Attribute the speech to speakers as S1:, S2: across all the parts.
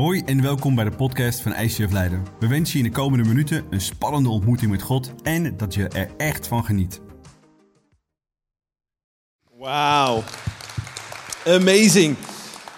S1: Hoi en welkom bij de podcast van ICF Leiden. We wensen je in de komende minuten een spannende ontmoeting met God en dat je er echt van geniet.
S2: Wauw. Amazing.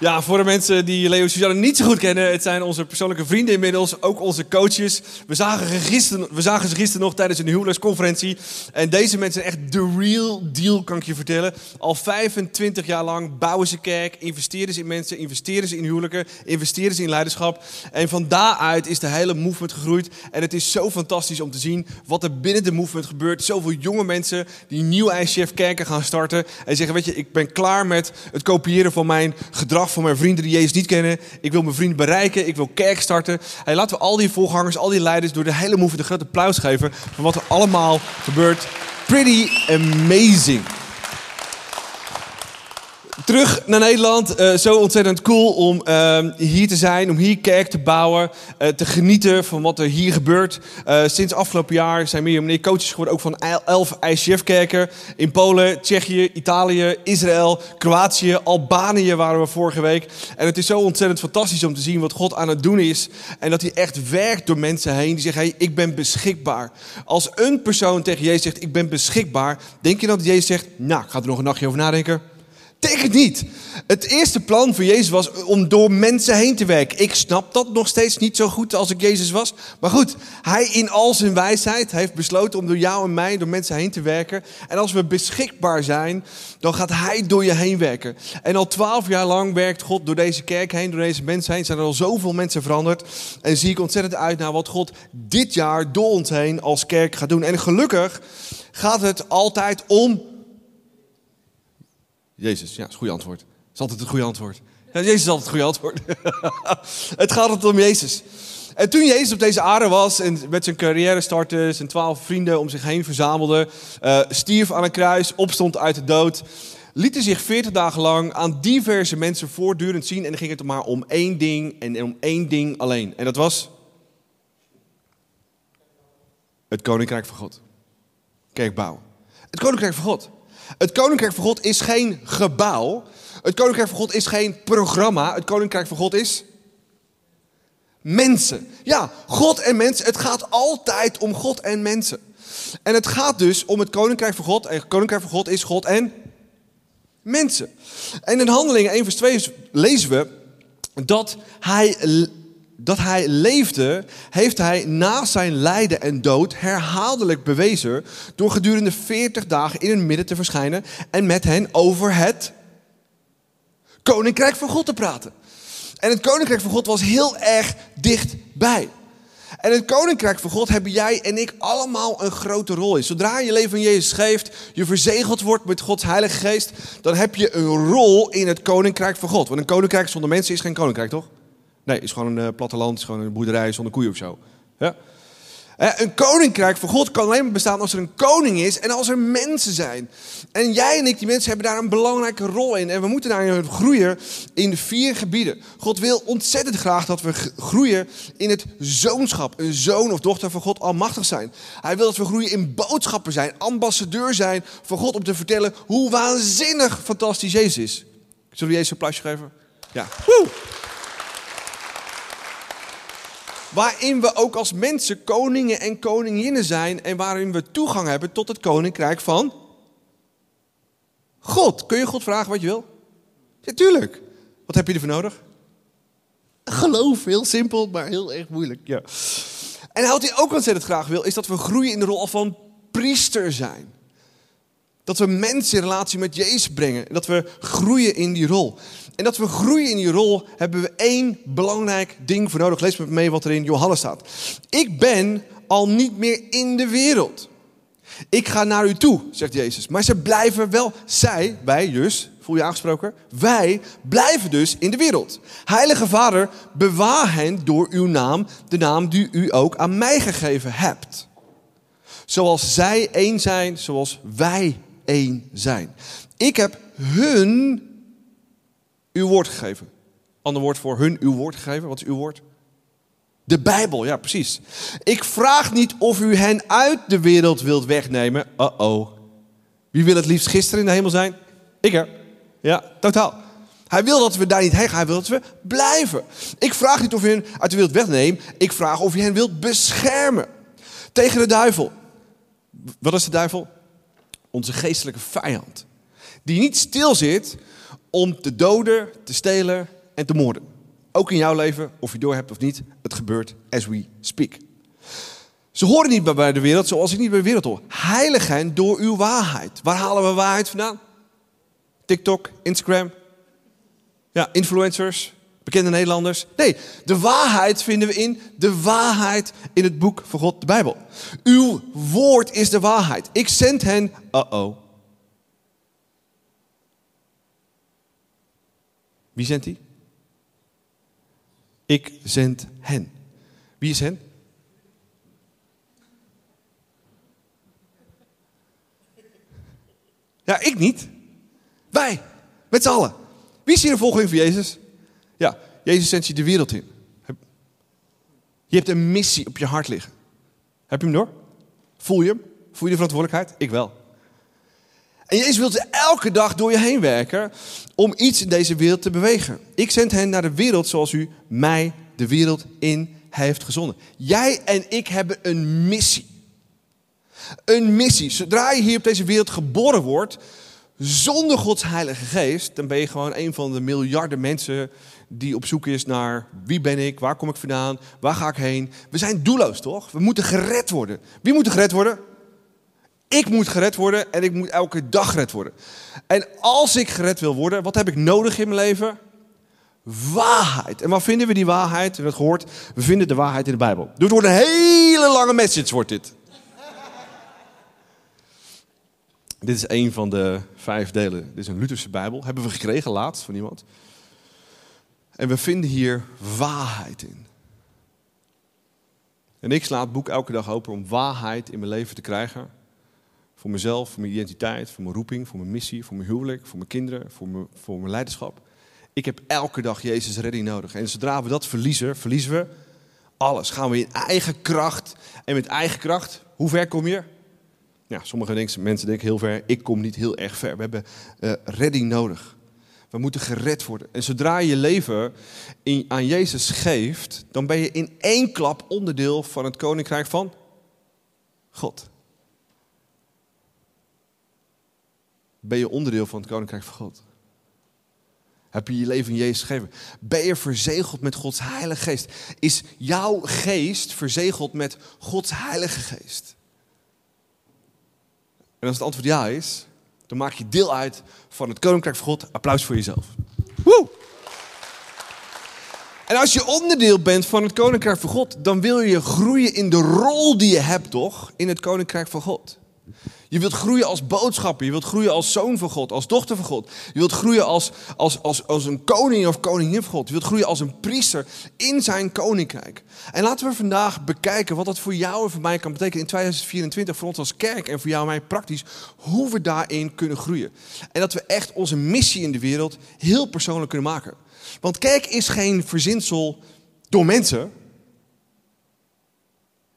S2: Ja, voor de mensen die Leo Suzanne niet zo goed kennen, het zijn onze persoonlijke vrienden inmiddels, ook onze coaches. We zagen, gisteren, we zagen ze gisteren nog tijdens een huwelijksconferentie. En deze mensen zijn echt de real deal, kan ik je vertellen. Al 25 jaar lang bouwen ze kerk, investeren ze in mensen, investeren ze in huwelijken, investeren ze in leiderschap. En van daaruit is de hele movement gegroeid. En het is zo fantastisch om te zien wat er binnen de movement gebeurt. Zoveel jonge mensen die nieuw ICF kerken gaan starten. En zeggen, weet je, ik ben klaar met het kopiëren van mijn gedrag voor mijn vrienden die Jezus niet kennen. Ik wil mijn vrienden bereiken. Ik wil kerk starten. Hey, laten we al die volgangers, al die leiders door de hele move een grote applaus geven. Van wat er allemaal gebeurt. Pretty amazing. Terug naar Nederland. Uh, zo ontzettend cool om uh, hier te zijn, om hier kerk te bouwen, uh, te genieten van wat er hier gebeurt. sinds afgelopen jaar zijn meer en meer coaches geworden, ook van 11 ICF-kerken. In Polen, Tsjechië, Italië, Israël, Kroatië, Albanië waren we vorige week. En het is zo ontzettend fantastisch om te zien wat God aan het doen is. En dat hij echt werkt door mensen heen die zeggen, hey, ik ben beschikbaar. Als een persoon tegen Jezus zegt, ik ben beschikbaar, denk je dat Jezus zegt, nou, ik ga er nog een nachtje over nadenken? Het niet. Het eerste plan van Jezus was om door mensen heen te werken. Ik snap dat nog steeds niet zo goed als ik Jezus was. Maar goed, hij in al zijn wijsheid heeft besloten om door jou en mij, door mensen heen te werken. En als we beschikbaar zijn, dan gaat hij door je heen werken. En al twaalf jaar lang werkt God door deze kerk heen, door deze mensen heen. Zijn er al zoveel mensen veranderd. En zie ik ontzettend uit naar wat God dit jaar door ons heen als kerk gaat doen. En gelukkig gaat het altijd om Jezus, ja, is een goede antwoord. Dat is altijd het goede antwoord. Ja, Jezus is altijd het goede antwoord. het gaat altijd om Jezus. En toen Jezus op deze aarde was en met zijn carrière startte, zijn twaalf vrienden om zich heen verzamelde, uh, stierf aan een kruis, opstond uit de dood, liet hij zich veertig dagen lang aan diverse mensen voortdurend zien. En dan ging het maar om één ding en om één ding alleen. En dat was het Koninkrijk van God. Kerkbouw. Het Koninkrijk van God. Het Koninkrijk van God is geen gebouw. Het Koninkrijk van God is geen programma. Het Koninkrijk van God is mensen. Ja, God en mensen. Het gaat altijd om God en mensen. En het gaat dus om het Koninkrijk van God. En het Koninkrijk van God is God en mensen. En in Handelingen 1 vers 2 lezen we dat hij dat hij leefde, heeft hij na zijn lijden en dood herhaaldelijk bewezen door gedurende 40 dagen in hun midden te verschijnen en met hen over het koninkrijk van God te praten. En het koninkrijk van God was heel erg dichtbij. En het koninkrijk van God hebben jij en ik allemaal een grote rol in. Zodra je leven van Jezus geeft, je verzegeld wordt met Gods Heilige Geest, dan heb je een rol in het koninkrijk van God. Want een koninkrijk zonder mensen is geen koninkrijk, toch? Nee, het is gewoon een uh, platteland, is gewoon een boerderij zonder koeien of zo. Ja? Een koninkrijk van God kan alleen maar bestaan als er een koning is en als er mensen zijn. En jij en ik, die mensen, hebben daar een belangrijke rol in. En we moeten daarin groeien in vier gebieden. God wil ontzettend graag dat we groeien in het zoonschap. Een zoon of dochter van God almachtig zijn. Hij wil dat we groeien in boodschapper zijn, ambassadeur zijn van God om te vertellen hoe waanzinnig fantastisch Jezus is. Zullen we Jezus een applausje geven? Ja. Woe! Waarin we ook als mensen koningen en koninginnen zijn en waarin we toegang hebben tot het koninkrijk van God. Kun je God vragen wat je wil? Ja, tuurlijk. Wat heb je ervoor nodig? Geloof, heel simpel, maar heel erg moeilijk. Ja. En wat hij ook ontzettend graag wil, is dat we groeien in de rol van priester zijn. Dat we mensen in relatie met Jezus brengen. En dat we groeien in die rol. En dat we groeien in die rol, hebben we één belangrijk ding voor nodig. Lees met me mee wat er in Johannes staat. Ik ben al niet meer in de wereld. Ik ga naar u toe, zegt Jezus. Maar ze blijven wel, zij, wij dus, voel je aangesproken? Wij blijven dus in de wereld. Heilige Vader, bewaar hen door uw naam, de naam die u ook aan mij gegeven hebt. Zoals zij één zijn, zoals wij één zijn. Ik heb hun uw woord gegeven. Ander woord voor hun uw woord gegeven. Wat is uw woord? De Bijbel, ja precies. Ik vraag niet of u hen uit de wereld wilt wegnemen. Uh-oh. Wie wil het liefst gisteren in de hemel zijn? Ik er. Ja, totaal. Hij wil dat we daar niet heen gaan, hij wil dat we blijven. Ik vraag niet of je hen uit de wereld wegneemt, ik vraag of je hen wilt beschermen. Tegen de duivel. Wat is de duivel? Onze geestelijke vijand. Die niet stil zit om te doden, te stelen en te moorden. Ook in jouw leven, of je door hebt of niet, het gebeurt as we speak. Ze horen niet bij de wereld zoals ik niet bij de wereld hoor. Heilig hen door uw waarheid. Waar halen we waarheid vandaan? TikTok, Instagram, ja, influencers, bekende Nederlanders. Nee, de waarheid vinden we in de waarheid in het boek van God, de Bijbel. Uw woord is de waarheid. Ik zend hen, uh-oh. Wie zendt hij? Ik zend hen. Wie is hen? Ja, ik niet. Wij, met z'n allen. Wie is hier een volgeling van Jezus? Ja, Jezus zendt je de wereld in. Je hebt een missie op je hart liggen. Heb je hem door? Voel je hem? Voel je de verantwoordelijkheid? Ik wel. En Jezus wil elke dag door je heen werken om iets in deze wereld te bewegen. Ik zend hen naar de wereld zoals u mij de wereld in heeft gezonden. Jij en ik hebben een missie. Een missie. Zodra je hier op deze wereld geboren wordt, zonder Gods Heilige Geest, dan ben je gewoon een van de miljarden mensen die op zoek is naar wie ben ik, waar kom ik vandaan, waar ga ik heen. We zijn doelloos, toch? We moeten gered worden. Wie moet gered worden? Ik moet gered worden en ik moet elke dag gered worden. En als ik gered wil worden, wat heb ik nodig in mijn leven? Waarheid. En waar vinden we die waarheid? We hebben het gehoord, we vinden de waarheid in de Bijbel. Dus wordt een hele lange message, wordt dit. Dit is een van de vijf delen. Dit is een Lutherse Bijbel. Hebben we gekregen laatst van iemand. En we vinden hier waarheid in. En ik sla het boek elke dag open om waarheid in mijn leven te krijgen. Voor mezelf, voor mijn identiteit, voor mijn roeping, voor mijn missie, voor mijn huwelijk, voor mijn kinderen, voor mijn, voor mijn leiderschap. Ik heb elke dag Jezus redding nodig. En zodra we dat verliezen, verliezen we alles. Gaan we in eigen kracht. En met eigen kracht, hoe ver kom je? Ja, sommige mensen denken heel ver. Ik kom niet heel erg ver. We hebben uh, redding nodig. We moeten gered worden. En zodra je je leven in, aan Jezus geeft, dan ben je in één klap onderdeel van het koninkrijk van God. Ben je onderdeel van het koninkrijk van God? Heb je je leven in Jezus gegeven? Ben je verzegeld met Gods Heilige Geest? Is jouw geest verzegeld met Gods Heilige Geest? En als het antwoord ja is, dan maak je deel uit van het Koninkrijk van God. Applaus voor jezelf. Woe! En als je onderdeel bent van het Koninkrijk van God, dan wil je groeien in de rol die je hebt, toch? In het Koninkrijk van God. Je wilt groeien als boodschapper. Je wilt groeien als zoon van God, als dochter van God. Je wilt groeien als, als, als, als een koning of koningin van God. Je wilt groeien als een priester in zijn koninkrijk. En laten we vandaag bekijken wat dat voor jou en voor mij kan betekenen in 2024 voor ons als kerk en voor jou en mij praktisch. Hoe we daarin kunnen groeien. En dat we echt onze missie in de wereld heel persoonlijk kunnen maken. Want kerk is geen verzinsel door mensen.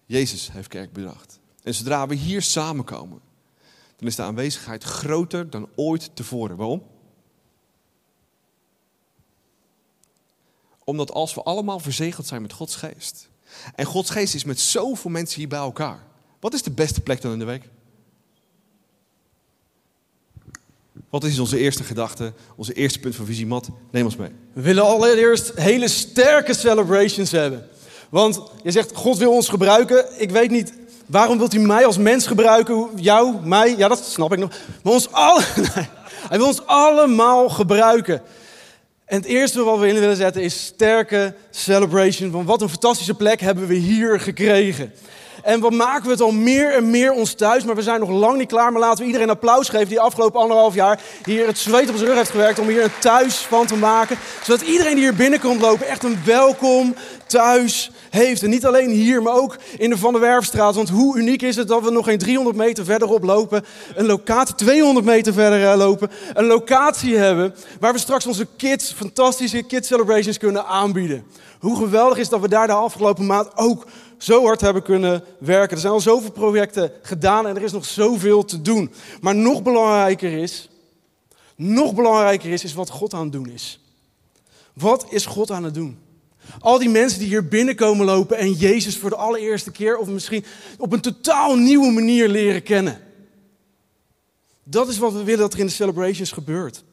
S2: Jezus heeft kerk bedacht. En zodra we hier samenkomen, is de aanwezigheid groter dan ooit tevoren. Waarom? Omdat als we allemaal verzegeld zijn met Gods geest. En Gods geest is met zoveel mensen hier bij elkaar. Wat is de beste plek dan in de week? Wat is onze eerste gedachte, onze eerste punt van visie, Mat? Neem ons mee.
S3: We willen allereerst hele sterke celebrations hebben. Want je zegt, God wil ons gebruiken. Ik weet niet Waarom wilt u mij als mens gebruiken? Jou, mij? Ja, dat snap ik nog. Ons alle, hij wil ons allemaal gebruiken. En het eerste wat we in willen zetten is sterke celebration. Van wat een fantastische plek hebben we hier gekregen. En wat maken we het al meer en meer ons thuis. Maar we zijn nog lang niet klaar. Maar laten we iedereen applaus geven die afgelopen anderhalf jaar hier het zweet op zijn rug heeft gewerkt. Om hier een thuis van te maken. Zodat iedereen die hier binnenkomt lopen echt een welkom thuis heeft. En niet alleen hier, maar ook in de Van der Werfstraat. Want hoe uniek is het dat we nog geen 300 meter verderop lopen. Een locatie, 200 meter verder eh, lopen. Een locatie hebben waar we straks onze kids, fantastische kids celebrations kunnen aanbieden. Hoe geweldig is dat we daar de afgelopen maand ook zo hard hebben kunnen werken. Er zijn al zoveel projecten gedaan en er is nog zoveel te doen. Maar nog belangrijker is, nog belangrijker is, is wat God aan het doen is. Wat is God aan het doen? Al die mensen die hier binnenkomen lopen en Jezus voor de allereerste keer of misschien op een totaal nieuwe manier leren kennen. Dat is wat we willen dat er in de celebrations gebeurt.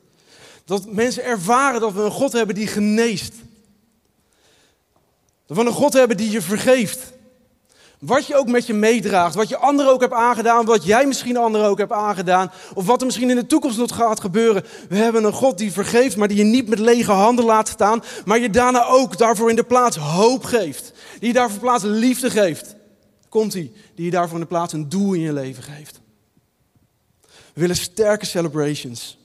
S3: Dat mensen ervaren dat we een God hebben die geneest. Dat we een God hebben die je vergeeft. Wat je ook met je meedraagt, wat je anderen ook hebt aangedaan, wat jij misschien anderen ook hebt aangedaan, of wat er misschien in de toekomst nog gaat gebeuren. We hebben een God die vergeeft, maar die je niet met lege handen laat staan, maar je daarna ook daarvoor in de plaats hoop geeft. Die je daarvoor plaats liefde geeft. Komt hij, die je daarvoor in de plaats een doel in je leven geeft. We willen sterke celebrations.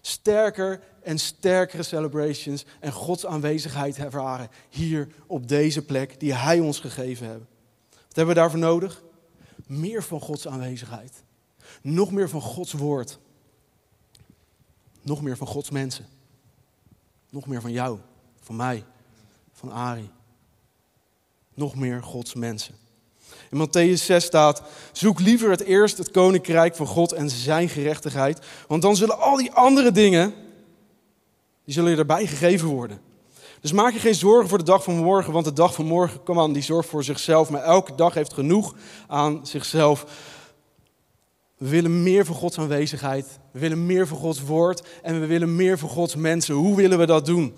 S3: Sterker en sterkere celebrations en Gods aanwezigheid ervaren hier op deze plek die Hij ons gegeven heeft. Wat hebben we daarvoor nodig? Meer van Gods aanwezigheid. Nog meer van Gods woord. Nog meer van Gods mensen. Nog meer van jou, van mij, van Ari. Nog meer Gods mensen. In Matthäus 6 staat: Zoek liever het eerst het koninkrijk van God en zijn gerechtigheid, want dan zullen al die andere dingen, die zullen erbij gegeven worden. Dus maak je geen zorgen voor de dag van morgen, want de dag van morgen, kom aan, die zorgt voor zichzelf. Maar elke dag heeft genoeg aan zichzelf. We willen meer van Gods aanwezigheid. We willen meer van Gods woord. En we willen meer van Gods mensen. Hoe willen we dat doen?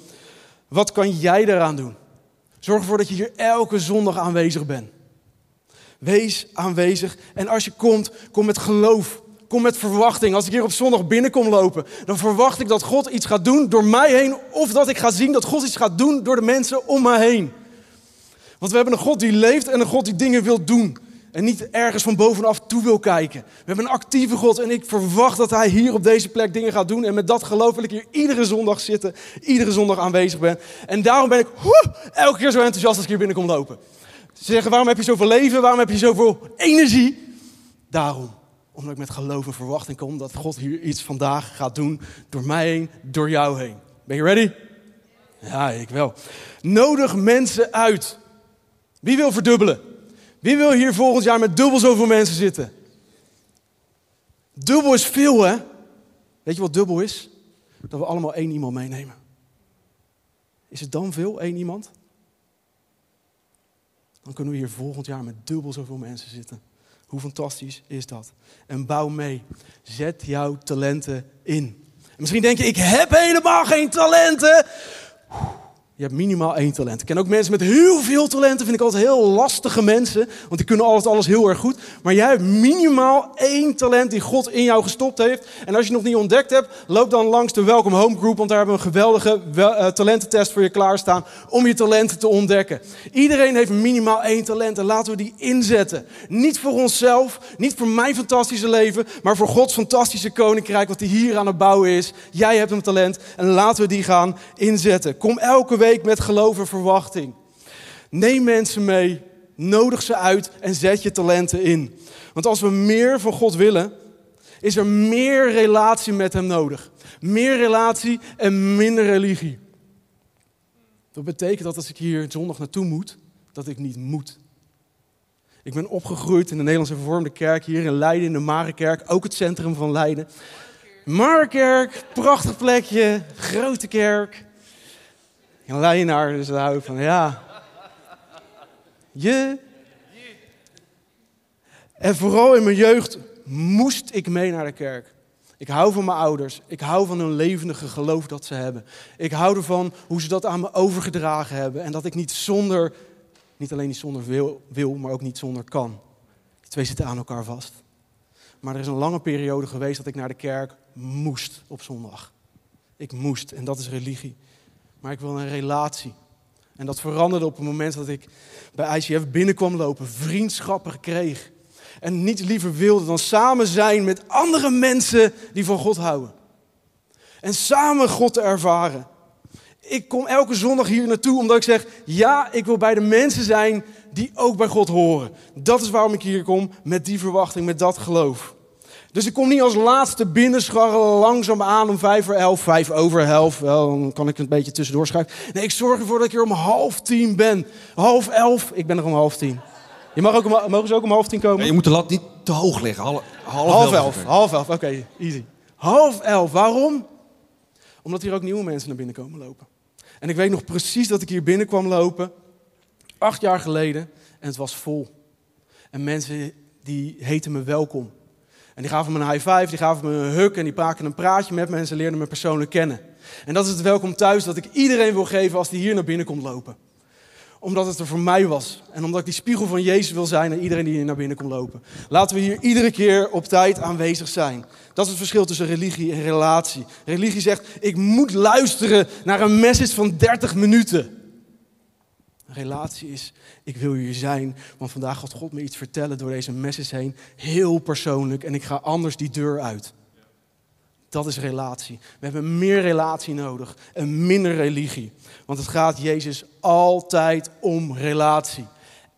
S3: Wat kan jij daaraan doen? Zorg ervoor dat je hier elke zondag aanwezig bent. Wees aanwezig. En als je komt, kom met geloof. Kom met verwachting. Als ik hier op zondag binnenkom lopen, dan verwacht ik dat God iets gaat doen door mij heen. Of dat ik ga zien dat God iets gaat doen door de mensen om me heen. Want we hebben een God die leeft en een God die dingen wil doen. En niet ergens van bovenaf toe wil kijken. We hebben een actieve God en ik verwacht dat Hij hier op deze plek dingen gaat doen. En met dat geloof wil ik hier iedere zondag zitten, iedere zondag aanwezig ben. En daarom ben ik elke keer zo enthousiast als ik hier binnenkom lopen. Ze zeggen, waarom heb je zoveel leven? Waarom heb je zoveel energie? Daarom omdat ik met geloof en verwachting kom dat God hier iets vandaag gaat doen. Door mij heen, door jou heen. Ben je ready? Ja, ik wel. Nodig mensen uit. Wie wil verdubbelen? Wie wil hier volgend jaar met dubbel zoveel mensen zitten? Dubbel is veel, hè? Weet je wat dubbel is? Dat we allemaal één iemand meenemen. Is het dan veel, één iemand? Dan kunnen we hier volgend jaar met dubbel zoveel mensen zitten. Hoe fantastisch is dat? En bouw mee. Zet jouw talenten in. misschien denk je, ik heb helemaal geen talenten. Je hebt minimaal één talent. Ik ken ook mensen met heel veel talenten. Vind ik altijd heel lastige mensen. Want die kunnen altijd alles heel erg goed. Maar jij hebt minimaal één talent die God in jou gestopt heeft. En als je nog niet ontdekt hebt, loop dan langs de Welcome Home Group. Want daar hebben we een geweldige uh, talententest voor je klaarstaan. Om je talenten te ontdekken. Iedereen heeft minimaal één talent. En laten we die inzetten. Niet voor onszelf. Niet voor mijn fantastische leven. Maar voor Gods fantastische koninkrijk. Wat hij hier aan het bouwen is. Jij hebt een talent. En laten we die gaan inzetten. Kom elke week week met geloof en verwachting. Neem mensen mee, nodig ze uit en zet je talenten in. Want als we meer van God willen, is er meer relatie met Hem nodig. Meer relatie en minder religie. Dat betekent dat als ik hier zondag naartoe moet, dat ik niet moet. Ik ben opgegroeid in de Nederlandse Vervormde Kerk hier in Leiden, in de Marenkerk, ook het centrum van Leiden. Marenkerk, prachtig plekje, grote kerk. Een leienaar, dus daar hou ik van, ja. Je. En vooral in mijn jeugd moest ik mee naar de kerk. Ik hou van mijn ouders. Ik hou van hun levendige geloof dat ze hebben. Ik hou ervan hoe ze dat aan me overgedragen hebben. En dat ik niet zonder, niet alleen niet zonder wil, wil maar ook niet zonder kan. Die twee zitten aan elkaar vast. Maar er is een lange periode geweest dat ik naar de kerk moest op zondag. Ik moest en dat is religie maar ik wil een relatie. En dat veranderde op het moment dat ik bij ICF binnenkwam lopen, vriendschappen kreeg. En niets liever wilde dan samen zijn met andere mensen die van God houden. En samen God te ervaren. Ik kom elke zondag hier naartoe omdat ik zeg: ja, ik wil bij de mensen zijn die ook bij God horen. Dat is waarom ik hier kom, met die verwachting, met dat geloof. Dus ik kom niet als laatste binnenscharrelen langzaam aan om vijf voor elf, vijf over elf. Wel, dan kan ik een beetje tussendoor schuiven. Nee, ik zorg ervoor dat ik er om half tien ben. Half elf, ik ben er om half tien. Je mag ook om, mogen ze ook om half tien komen?
S2: je moet de lat niet te hoog leggen. Half,
S3: half, elf, half elf, oké, easy. Half elf, waarom? Omdat hier ook nieuwe mensen naar binnen komen lopen. En ik weet nog precies dat ik hier binnen kwam lopen, acht jaar geleden, en het was vol. En mensen die heten me welkom. En die gaven me een high five, die gaven me een huk en die praten een praatje met me en ze leerden me persoonlijk kennen. En dat is het welkom thuis dat ik iedereen wil geven als die hier naar binnen komt lopen. Omdat het er voor mij was. En omdat ik die spiegel van Jezus wil zijn aan iedereen die hier naar binnen komt lopen. Laten we hier iedere keer op tijd aanwezig zijn. Dat is het verschil tussen religie en relatie. Religie zegt, ik moet luisteren naar een message van 30 minuten. Relatie is, ik wil hier zijn, want vandaag gaat God me iets vertellen door deze message heen. Heel persoonlijk en ik ga anders die deur uit. Dat is relatie. We hebben meer relatie nodig en minder religie. Want het gaat Jezus altijd om relatie.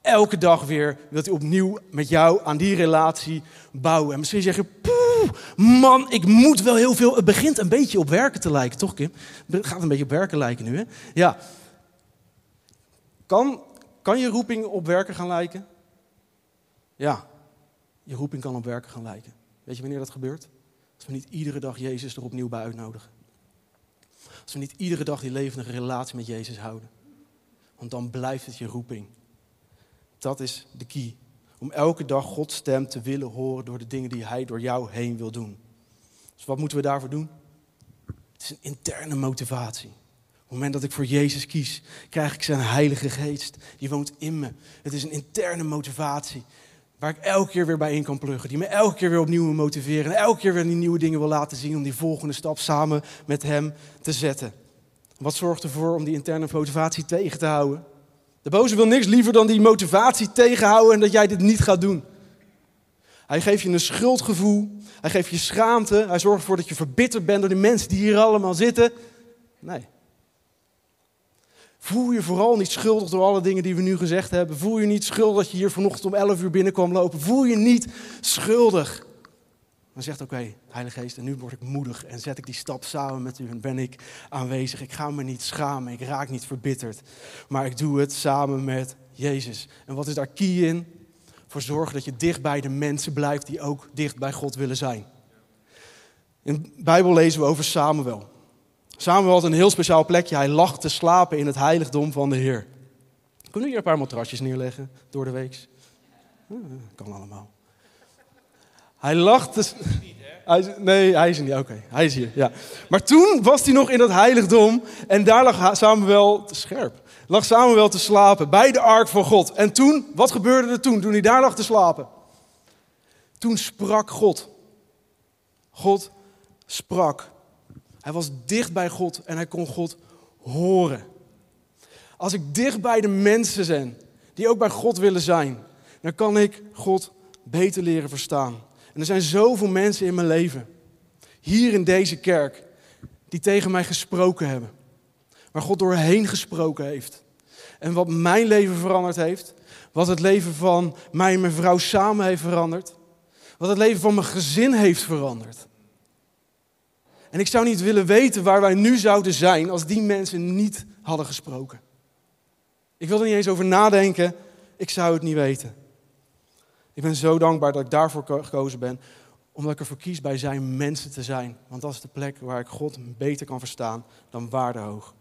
S3: Elke dag weer wil hij opnieuw met jou aan die relatie bouwen. En misschien zeg je, poeh, man, ik moet wel heel veel. Het begint een beetje op werken te lijken, toch Kim? Het gaat een beetje op werken lijken nu, hè? Ja. Kan, kan je roeping op werken gaan lijken? Ja, je roeping kan op werken gaan lijken. Weet je wanneer dat gebeurt? Als we niet iedere dag Jezus er opnieuw bij uitnodigen. Als we niet iedere dag die levendige relatie met Jezus houden. Want dan blijft het je roeping. Dat is de key. Om elke dag Gods stem te willen horen door de dingen die Hij door jou heen wil doen. Dus wat moeten we daarvoor doen? Het is een interne motivatie. Op het moment dat ik voor Jezus kies, krijg ik zijn Heilige Geest. Die woont in me. Het is een interne motivatie. Waar ik elke keer weer bij in kan pluggen. Die me elke keer weer opnieuw motiveren. En elke keer weer die nieuwe dingen wil laten zien. Om die volgende stap samen met hem te zetten. Wat zorgt ervoor om die interne motivatie tegen te houden? De boze wil niks liever dan die motivatie tegenhouden en dat jij dit niet gaat doen. Hij geeft je een schuldgevoel. Hij geeft je schaamte. Hij zorgt ervoor dat je verbitterd bent door de mensen die hier allemaal zitten. Nee. Voel je vooral niet schuldig door alle dingen die we nu gezegd hebben. Voel je niet schuldig dat je hier vanochtend om 11 uur binnenkwam lopen. Voel je niet schuldig. Dan zegt oké, Heilige Geest, en nu word ik moedig en zet ik die stap samen met u en ben ik aanwezig. Ik ga me niet schamen, ik raak niet verbitterd, maar ik doe het samen met Jezus. En wat is daar key in? Voor zorgen dat je dicht bij de mensen blijft die ook dicht bij God willen zijn. In de Bijbel lezen we over Samuel. Samuel had een heel speciaal plekje. Hij lag te slapen in het heiligdom van de Heer. Kunnen we hier een paar matrasjes neerleggen door de week? kan allemaal. Hij lag te... Hij, nee, hij is niet. Oké, hij is hier. Ja. Maar toen was hij nog in dat heiligdom en daar lag Samuel te scherp. Lag Samuel te slapen bij de ark van God. En toen, wat gebeurde er toen, toen hij daar lag te slapen? Toen sprak God. God sprak. Hij was dicht bij God en hij kon God horen. Als ik dicht bij de mensen ben die ook bij God willen zijn, dan kan ik God beter leren verstaan. En er zijn zoveel mensen in mijn leven, hier in deze kerk, die tegen mij gesproken hebben. Waar God doorheen gesproken heeft. En wat mijn leven veranderd heeft. Wat het leven van mij en mijn vrouw samen heeft veranderd. Wat het leven van mijn gezin heeft veranderd. En ik zou niet willen weten waar wij nu zouden zijn als die mensen niet hadden gesproken. Ik wil er niet eens over nadenken. Ik zou het niet weten. Ik ben zo dankbaar dat ik daarvoor gekozen ben. Omdat ik ervoor kies bij zijn mensen te zijn. Want dat is de plek waar ik God beter kan verstaan dan waardehoog.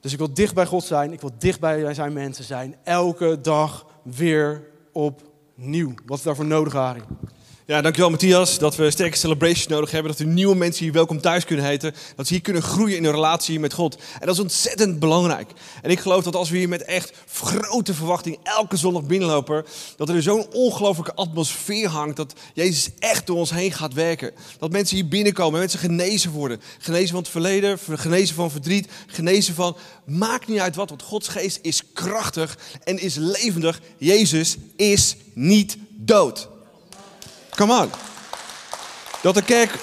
S3: Dus ik wil dicht bij God zijn. Ik wil dicht bij zijn mensen zijn. Elke dag weer opnieuw. Wat is daarvoor nodig, Harry?
S2: Ja, dankjewel Matthias. Dat we sterke celebration nodig hebben. Dat we nieuwe mensen hier welkom thuis kunnen heten. Dat ze hier kunnen groeien in een relatie met God. En dat is ontzettend belangrijk. En ik geloof dat als we hier met echt grote verwachting elke zondag binnenlopen. Dat er zo'n ongelofelijke atmosfeer hangt. Dat Jezus echt door ons heen gaat werken. Dat mensen hier binnenkomen. Mensen genezen worden. Genezen van het verleden. Genezen van verdriet. Genezen van... Maakt niet uit wat. Want Gods geest is krachtig en is levendig. Jezus is niet dood. Come on. Dat de kerk,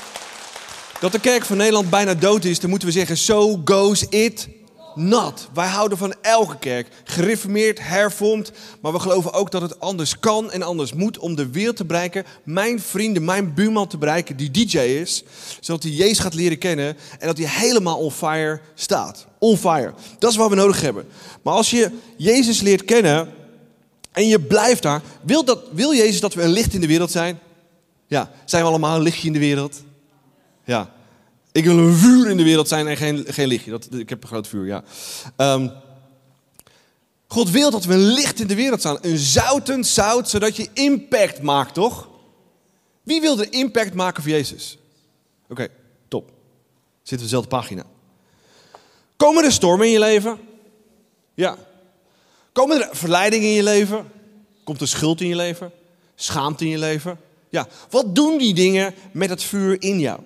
S2: dat de kerk van Nederland bijna dood is, dan moeten we zeggen, so goes it not. Wij houden van elke kerk, gereformeerd, hervormd, maar we geloven ook dat het anders kan en anders moet om de wereld te bereiken, mijn vrienden, mijn buurman te bereiken die DJ is, zodat hij Jezus gaat leren kennen en dat hij helemaal on fire staat. On fire. Dat is wat we nodig hebben. Maar als je Jezus leert kennen en je blijft daar, wil, dat, wil Jezus dat we een licht in de wereld zijn? Ja, zijn we allemaal een lichtje in de wereld? Ja. Ik wil een vuur in de wereld zijn en geen, geen lichtje. Dat, ik heb een groot vuur, ja. Ehm, God wil dat we een licht in de wereld staan. Een zoutend zout, zodat je impact maakt, toch? Wie wil de impact maken voor Jezus? Oké, top. Zitten we dezelfde pagina. Komen er stormen in je leven? Ja. Komen er verleidingen in je leven? Komt er schuld in je leven? Schaamte in je leven? Ja. Wat doen die dingen met het vuur in jou?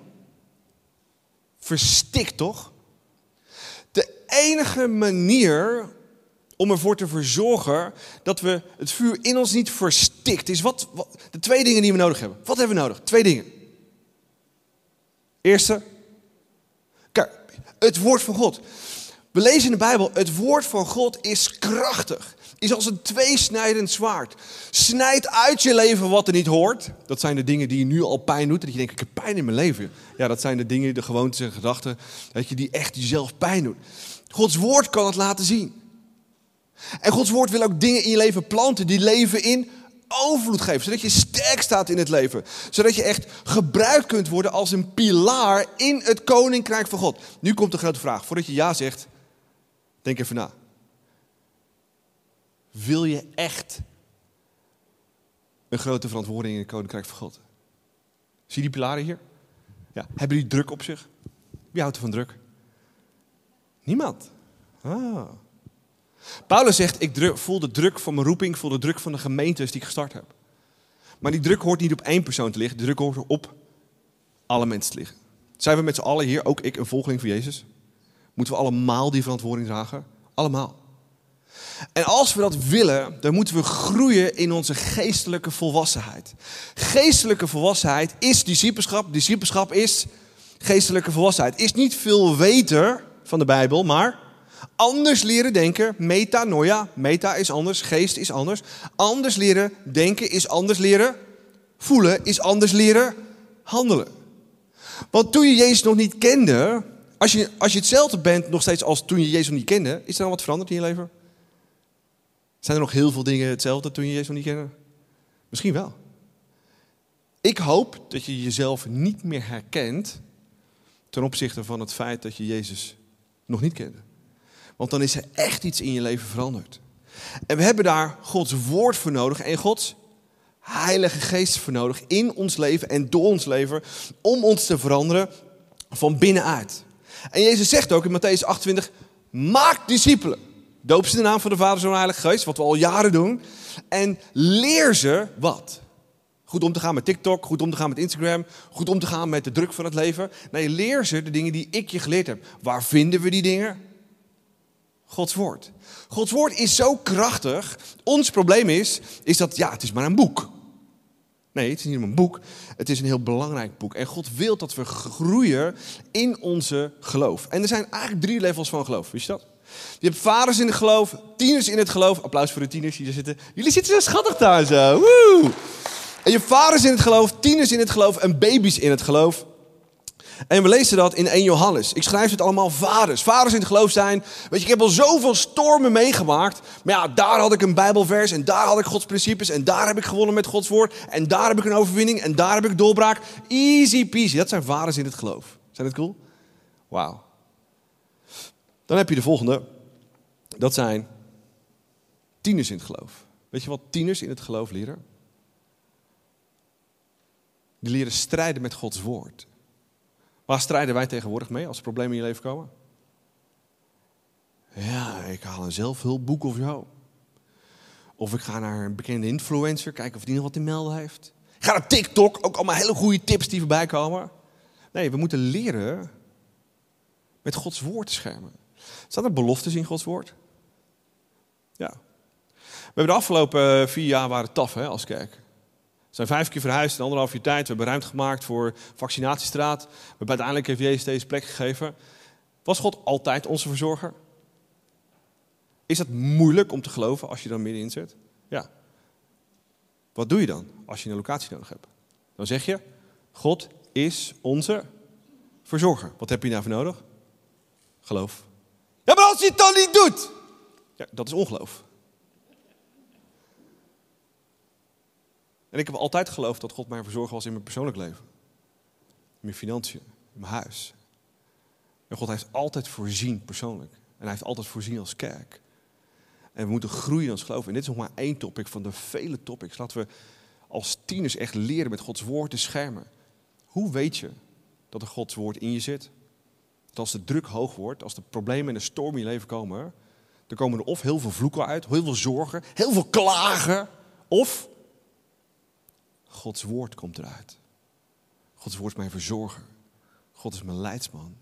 S2: Verstikt toch? De enige manier om ervoor te verzorgen dat we het vuur in ons niet verstikt is wat, de twee dingen die we nodig hebben. Wat hebben we nodig? Twee dingen. Eerste, kijk, het woord van God. We lezen in de Bijbel, het woord van God is krachtig. Is als een tweesnijdend zwaard. Snijdt uit je leven wat er niet hoort. Dat zijn de dingen die je nu al pijn doet. Dat je denkt, ik heb pijn in mijn leven. Ja, dat zijn de dingen, de gewoontes en gedachten. Dat je die echt jezelf pijn doet. Gods woord kan het laten zien. En Gods woord wil ook dingen in je leven planten die leven in overvloed geven. Zodat je sterk staat in het leven. Zodat je echt gebruikt kunt worden als een pilaar in het koninkrijk van God. Nu komt de grote vraag. Voordat je ja zegt, denk even na. Wil je echt een grote verantwoording in het koninkrijk van God? Zie je die pilaren hier? Ja. Hebben die druk op zich? Wie houdt er van druk? Niemand. Ah. Paulus zegt, ik voel de druk van mijn roeping, voel de druk van de gemeentes die ik gestart heb. Maar die druk hoort niet op één persoon te liggen, de druk hoort op alle mensen te liggen. Zijn we met z'n allen hier, ook ik, een volgeling van Jezus? Moeten we allemaal die verantwoording dragen? Allemaal. En als we dat willen, dan moeten we groeien in onze geestelijke volwassenheid. Geestelijke volwassenheid is discipelschap. Discipelschap is geestelijke volwassenheid. Is niet veel weten van de Bijbel, maar Anders leren denken, metanoia, meta is anders, geest is anders. Anders leren denken is anders leren voelen, is anders leren handelen. Want toen je Jezus nog niet kende, als je, als je hetzelfde bent nog steeds als toen je Jezus nog niet kende, is er dan wat veranderd in je leven? Zijn er nog heel veel dingen hetzelfde toen je Jezus nog niet kende? Misschien wel. Ik hoop dat je jezelf niet meer herkent ten opzichte van het feit dat je Jezus nog niet kende. Want dan is er echt iets in je leven veranderd. En we hebben daar Gods woord voor nodig en Gods Heilige Geest voor nodig in ons leven en door ons leven om ons te veranderen van binnenuit. En Jezus zegt ook in Matthäus 28, maak discipelen. Doop ze de naam van de Vader, Zoon en Heilige Geest, wat we al jaren doen. En leer ze wat? Goed om te gaan met TikTok, goed om te gaan met Instagram, goed om te gaan met de druk van het leven. Nee, leer ze de dingen die ik je geleerd heb. Waar vinden we die dingen? Gods woord. Gods woord is zo krachtig. Ons probleem is, is dat ja, het is maar een boek. Nee, het is niet een boek. Het is een heel belangrijk boek. En God wil dat we groeien in onze geloof. En er zijn eigenlijk drie levels van geloof. Wist je dat? Je hebt vaders in het geloof, tieners in het geloof. Applaus voor de tieners die er zitten. Jullie zitten zo schattig daar zo. Woe! En je vaders in het geloof, tieners in het geloof en baby's in het geloof. En we lezen dat in 1 Johannes. Ik schrijf het allemaal vaders. Vaders in het geloof zijn. Weet je, ik heb al zoveel stormen meegemaakt. Maar ja, daar had ik een Bijbelvers. En daar had ik Gods principes. En daar heb ik gewonnen met Gods woord. En daar heb ik een overwinning. En daar heb ik doorbraak. Easy peasy. Dat zijn vaders in het geloof. Zijn dat cool? Wauw. Dan heb je de volgende. Dat zijn tieners in het geloof. Weet je wat tieners in het geloof leren? Die leren strijden met Gods woord. Waar strijden wij tegenwoordig mee als problemen in je leven komen? Ja, ik haal een zelfhulpboek of jou. Of ik ga naar een bekende influencer, kijken of die nog wat te melden heeft. Ik ga naar TikTok, ook allemaal hele goede tips die voorbij komen. Nee, we moeten leren met Gods woord te schermen. Staan er beloftes in Gods woord? Ja. We hebben de afgelopen vier jaar waren taf hè, als kerk zijn vijf keer verhuisd in anderhalf jaar tijd. We hebben ruimte gemaakt voor vaccinatiestraat. We hebben uiteindelijk heeft Jezus deze plek gegeven. Was God altijd onze verzorger? Is het moeilijk om te geloven als je dan middenin zit? Ja. Wat doe je dan als je een locatie nodig hebt? Dan zeg je, God is onze verzorger. Wat heb je daarvoor nodig? Geloof. Ja, maar als je het dan niet doet, ja, dat is ongeloof. En ik heb altijd geloofd dat God mijn verzorger was in mijn persoonlijk leven. In mijn financiën, in mijn huis, En God heeft altijd voorzien persoonlijk. En hij heeft altijd voorzien als kerk. En we moeten groeien als geloof. En dit is nog maar één topic van de vele topics. Laten we als tieners echt leren met Gods woord te schermen. Hoe weet je dat er Gods woord in je zit? Als de druk hoog wordt, als de problemen en de storm in je leven komen, dan komen er of heel veel vloeken uit, heel veel zorgen, heel veel klagen, of Gods woord komt eruit. Gods woord is mijn verzorger. God is mijn leidsman.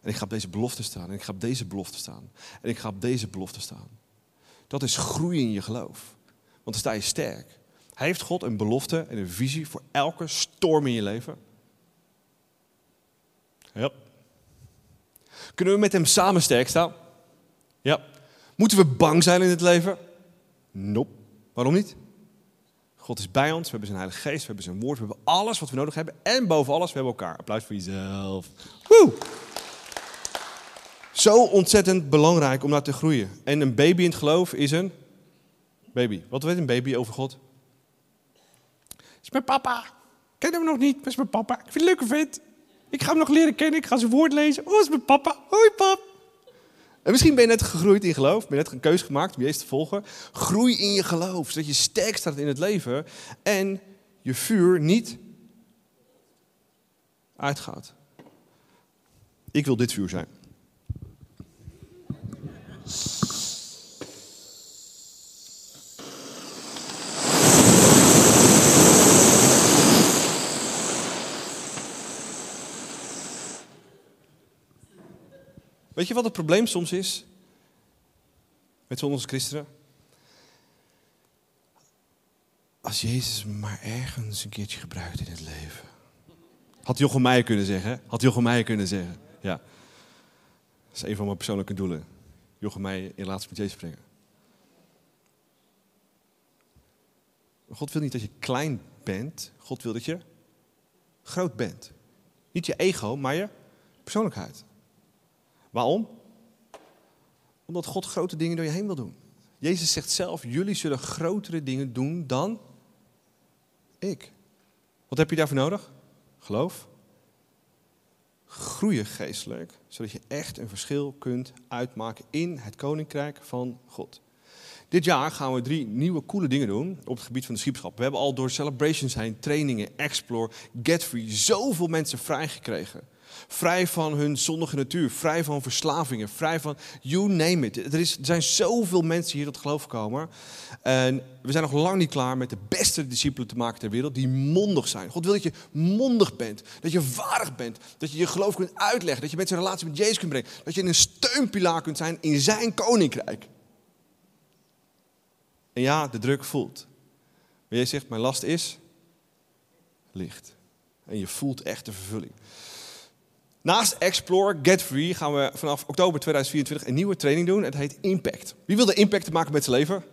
S2: En ik ga op deze belofte staan. En ik ga op deze belofte staan. En ik ga op deze belofte staan. Dat is groeien in je geloof. Want dan sta je sterk. Heeft God een belofte en een visie voor elke storm in je leven. Ja. Kunnen we met hem samen sterk staan? Ja. Moeten we bang zijn in het leven? Nope. Waarom niet? God is bij ons, we hebben zijn Heilige Geest, we hebben zijn woord, we hebben alles wat we nodig hebben. En boven alles, we hebben elkaar. Applaus voor jezelf. Woe! Zo ontzettend belangrijk om naar te groeien. En een baby in het geloof is een baby. Wat weet een baby over God? is mijn papa. Ken hem nog niet, maar is mijn papa. Ik vind het leuke vent. Ik ga hem nog leren kennen, ik ga zijn woord lezen. Oh, is mijn papa. Hoi pap. En misschien ben je net gegroeid in geloof, ben je net een keuze gemaakt om Jezus te volgen. Groei in je geloof, zodat je sterk staat in het leven en je vuur niet uitgaat. Ik wil dit vuur zijn. Weet je wat het probleem soms is? Met ons christenen? Als Jezus maar ergens een keertje gebruikt in het leven. Had Jochem Meijer kunnen zeggen. Had Jochem Meijer kunnen zeggen. Ja. Dat is een van mijn persoonlijke doelen. Jochem Meijer in laatste met Jezus brengen. God wil niet dat je klein bent. God wil dat je groot bent. Niet je ego, maar je persoonlijkheid. Waarom? Omdat God grote dingen door je heen wil doen. Jezus zegt zelf, jullie zullen grotere dingen doen dan ik. Wat heb je daarvoor nodig? Geloof. Groeien geestelijk, zodat je echt een verschil kunt uitmaken in het koninkrijk van God. Dit jaar gaan we drie nieuwe coole dingen doen op het gebied van de schipschap. We hebben al door celebrations heen, trainingen, explore, get free, zoveel mensen vrijgekregen. Vrij van hun zondige natuur, vrij van verslavingen, vrij van you name it. Er, is, er zijn zoveel mensen hier tot geloof gekomen. En we zijn nog lang niet klaar met de beste discipelen te maken ter wereld die mondig zijn. God wil dat je mondig bent, dat je vaardig bent, dat je je geloof kunt uitleggen, dat je mensen een relatie met Jezus kunt brengen, dat je een steunpilaar kunt zijn in zijn koninkrijk. En ja, de druk voelt. Maar jij zegt, mijn last is licht. En je voelt echt de vervulling. Naast Explore, Get Free gaan we vanaf oktober 2024 een nieuwe training doen. Het heet Impact. Wie wil de impact maken met zijn leven?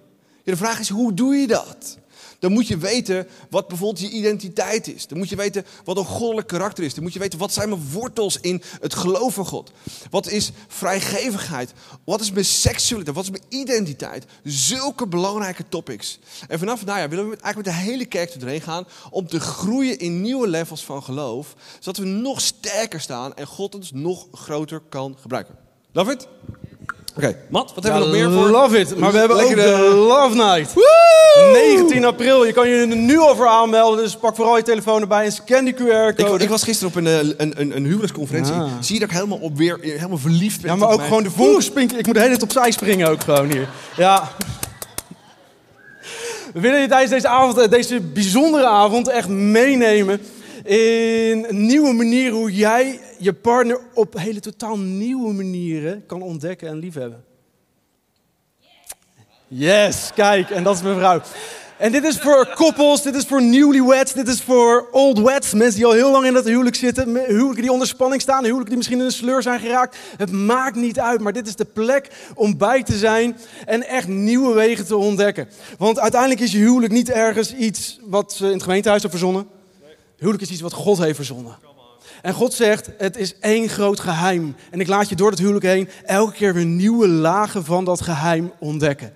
S2: De vraag is, hoe doe je dat? Dan moet je weten wat bijvoorbeeld je identiteit is. Dan moet je weten wat een goddelijk karakter is. Dan moet je weten wat zijn mijn wortels in het geloof van God. Wat is vrijgevigheid? Wat is mijn seksualiteit? Wat is mijn identiteit? Zulke belangrijke topics. En vanaf nou ja, willen we eigenlijk met de hele kerk doorheen gaan om te groeien in nieuwe levels van geloof. Zodat we nog sterker staan en God ons nog groter kan gebruiken. It? Oké, Matt, wat hebben we nog meer voor?
S3: Love it. Maar we hebben ook de Love Night. 19 april. Je kan je er nu al voor aanmelden. Dus pak vooral je telefoon erbij en scan die
S2: Ik,
S3: QR-code.
S2: ik was gisteren op een, eh, een, een, een huwelijksconferentie.
S3: Ah.
S2: Zie je dat ik helemaal op weer helemaal verliefd ben?
S3: Ja, maar ook gewoon de vonkenspinken. Ik moet de hele tijd opzij springen ook gewoon hier. Ja. We willen je tijdens deze avond, eh, deze bijzondere avond, echt meenemen in nieuwe manier hoe jij je partner op hele totaal nieuwe manieren kan ontdekken en liefhebben. Yes, kijk, en dat is mijn vrouw. En dit is voor koppels, dit is voor newlyweds, dit is voor old weds. Mensen die al heel lang in dat huwelijk zitten. Huwelijken die onder spanning staan, huwelijken die misschien in een sleur zijn geraakt. Het maakt niet uit, maar dit is de plek om bij te zijn en echt nieuwe wegen te ontdekken. Want uiteindelijk is je huwelijk niet ergens iets wat ze in het gemeentehuis hebben verzonnen. Huwelijk is iets wat God heeft verzonnen. En God zegt, het is één groot geheim. En ik laat je door het huwelijk heen elke keer weer nieuwe lagen van dat geheim ontdekken.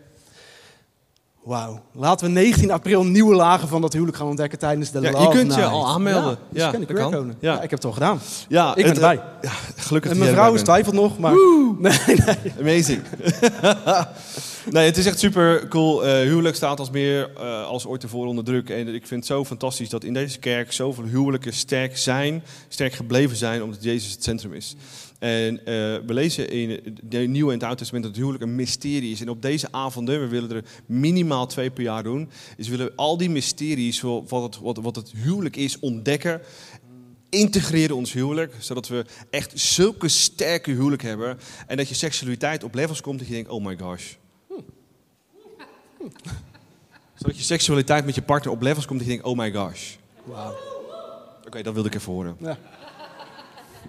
S3: Wauw. Laten we 19 april nieuwe lagen van dat huwelijk gaan ontdekken tijdens de
S2: Ja, je kunt je al aanmelden.
S3: Ja, dus
S2: Ja,
S3: kan ik
S2: dat
S3: weer
S2: kan.
S3: komen.
S2: Ja.
S3: Ja. ik heb het al gedaan.
S2: Ja,
S3: Ik ben
S2: het,
S3: erbij.
S2: eh, Ja, gelukkig
S3: En mijn vrouw is twijfelt nog, maar... Nee, nee.
S2: Amazing. nee, het is echt super cool. Eh, huwelijk staat als meer eh, als ooit tevoren onder druk. En ik vind het zo fantastisch dat in deze kerk zoveel huwelijken sterk zijn, sterk gebleven zijn, omdat Jezus het centrum is. En eh, we lezen in het Nieuwe en het Oude Testament dat het huwelijk een mysterie is. En op deze avonden, we willen er minimaal twee per jaar doen, is we willen al die mysteries, wat het, wat, wat het huwelijk is, ontdekken integreren ons huwelijk, zodat we echt zulke sterke huwelijk hebben en dat je seksualiteit op levels komt dat je denkt, oh my gosh. Zodat je seksualiteit met je partner op levels komt dat je denkt, oh my gosh.
S3: Wauw.
S2: Oké, dat wilde ik even horen.
S3: Ja.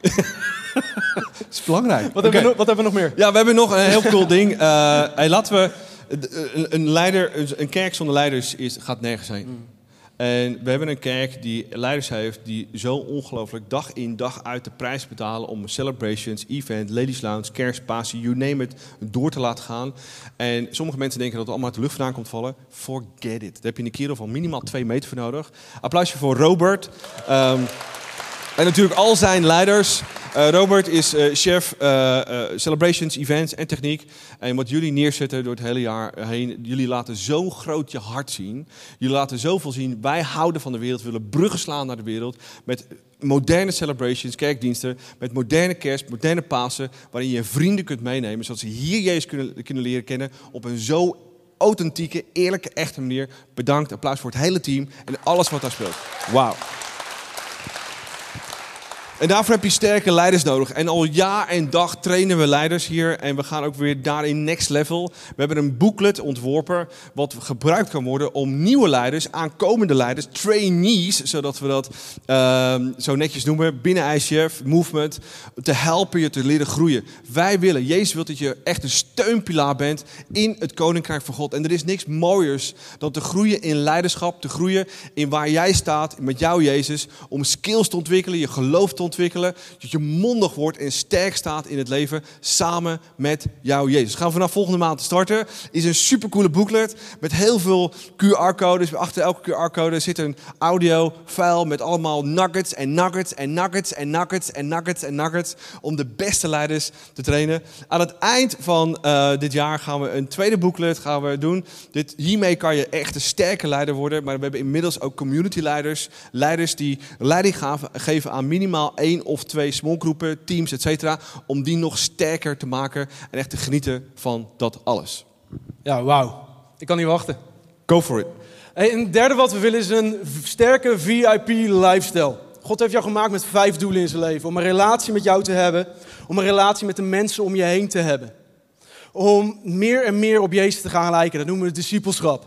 S2: Dat is belangrijk.
S3: Wat, hebben we, nog- wat hebben we nog meer?
S2: Ja, we hebben nog een heel cool ding. Eh, hey, laten we. Een, een leider, een- kerk zonder leiders is, gaat nergens heen. En we hebben een kerk die leiders heeft die zo ongelooflijk dag in dag uit de prijs betalen om celebrations, event, ladies lounge, kerstpassie, you name it, door te laten gaan. En sommige mensen denken dat het allemaal uit de lucht vandaan komt vallen. Forget it. Daar heb je een kerel van minimaal twee meter voor nodig. Applausje voor Robert. Ehm, en natuurlijk al zijn leiders. Eh, Robert is eh, chef eh, celebrations, events en techniek. En wat jullie neerzetten door het hele jaar heen, jullie laten zo groot je hart zien. Jullie laten zoveel zien. Wij houden van de wereld, we willen bruggen slaan naar de wereld. Met moderne celebrations, kerkdiensten, met moderne kerst, moderne Pasen, waarin je vrienden kunt meenemen, zodat ze hier Jezus kunnen, kunnen leren kennen op een zo authentieke, eerlijke, echte manier. Bedankt, applaus voor het hele team en alles wat daar speelt. Wauw. En daarvoor heb je sterke leiders nodig. En al jaar en dag trainen we leiders hier. En we gaan ook weer daarin next level. We hebben een booklet ontworpen. Wat gebruikt kan worden om nieuwe leiders, aankomende leiders, trainees, zodat we dat ehm, zo netjes noemen, binnen ICF, movement, te helpen je te leren groeien. Wij willen, Jezus wil dat je echt een steunpilaar bent in het koninkrijk van God. En er is niks mooiers dan te groeien in leiderschap, te groeien in waar jij staat, met jou Jezus, om skills te ontwikkelen, je geloof te ontwikkelen, dat je mondig wordt en sterk staat in het leven samen met jou Jezus. Gaan we vanaf volgende maand starten. Is een supercoole booklet met heel veel QR-codes. Achter elke QR-code zit een audio-file met allemaal nuggets en nuggets en nuggets en nuggets en nuggets en nuggets om de beste leiders te trainen. Aan het eind van eh, dit jaar gaan we een tweede booklet gaan we doen. Dit, hiermee kan je echt een sterke leider worden. Maar we hebben inmiddels ook community leiders. Leiders die leiding geven aan minimaal één of twee smallgroepen, teams, et cetera. Om die nog sterker te maken en echt te genieten van dat alles.
S3: Ja, wauw. Ik kan niet wachten.
S2: Go for it.
S3: Hey, en het derde wat we willen is een sterke VIP-lifestyle. God heeft jou gemaakt met vijf doelen in zijn leven. Om een relatie met jou te hebben. Om een relatie met de mensen om je heen te hebben. Om meer en meer op Jezus te gaan lijken. Dat noemen we discipelschap.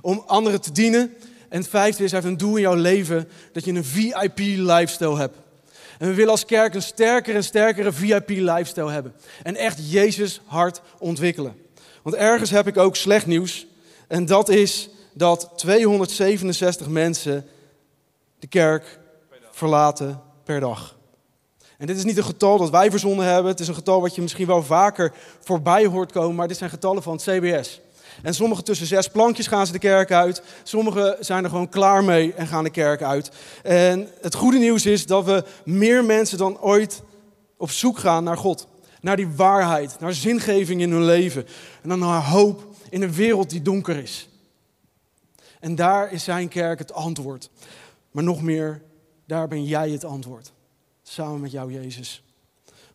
S3: Om anderen te dienen. En het vijfde is, hij heeft een doel in jouw leven dat je een VIP-lifestyle hebt. En we willen als kerk een sterkere en sterkere VIP-lifestyle hebben. En echt Jezus hart ontwikkelen. Want ergens heb ik ook slecht nieuws. En dat is dat 267 mensen de kerk verlaten per dag. En dit is niet een getal dat wij verzonnen hebben. Het is een getal wat je misschien wel vaker voorbij hoort komen. Maar dit zijn getallen van het CBS. En sommige tussen zes plankjes gaan ze de kerk uit. Sommigen zijn er gewoon klaar mee en gaan de kerk uit. En het goede nieuws is dat we meer mensen dan ooit op zoek gaan naar God. Naar die waarheid, naar zingeving in hun leven. En dan naar hoop in een wereld die donker is. En daar is zijn kerk het antwoord. Maar nog meer, daar ben jij het antwoord. Samen met jou, Jezus.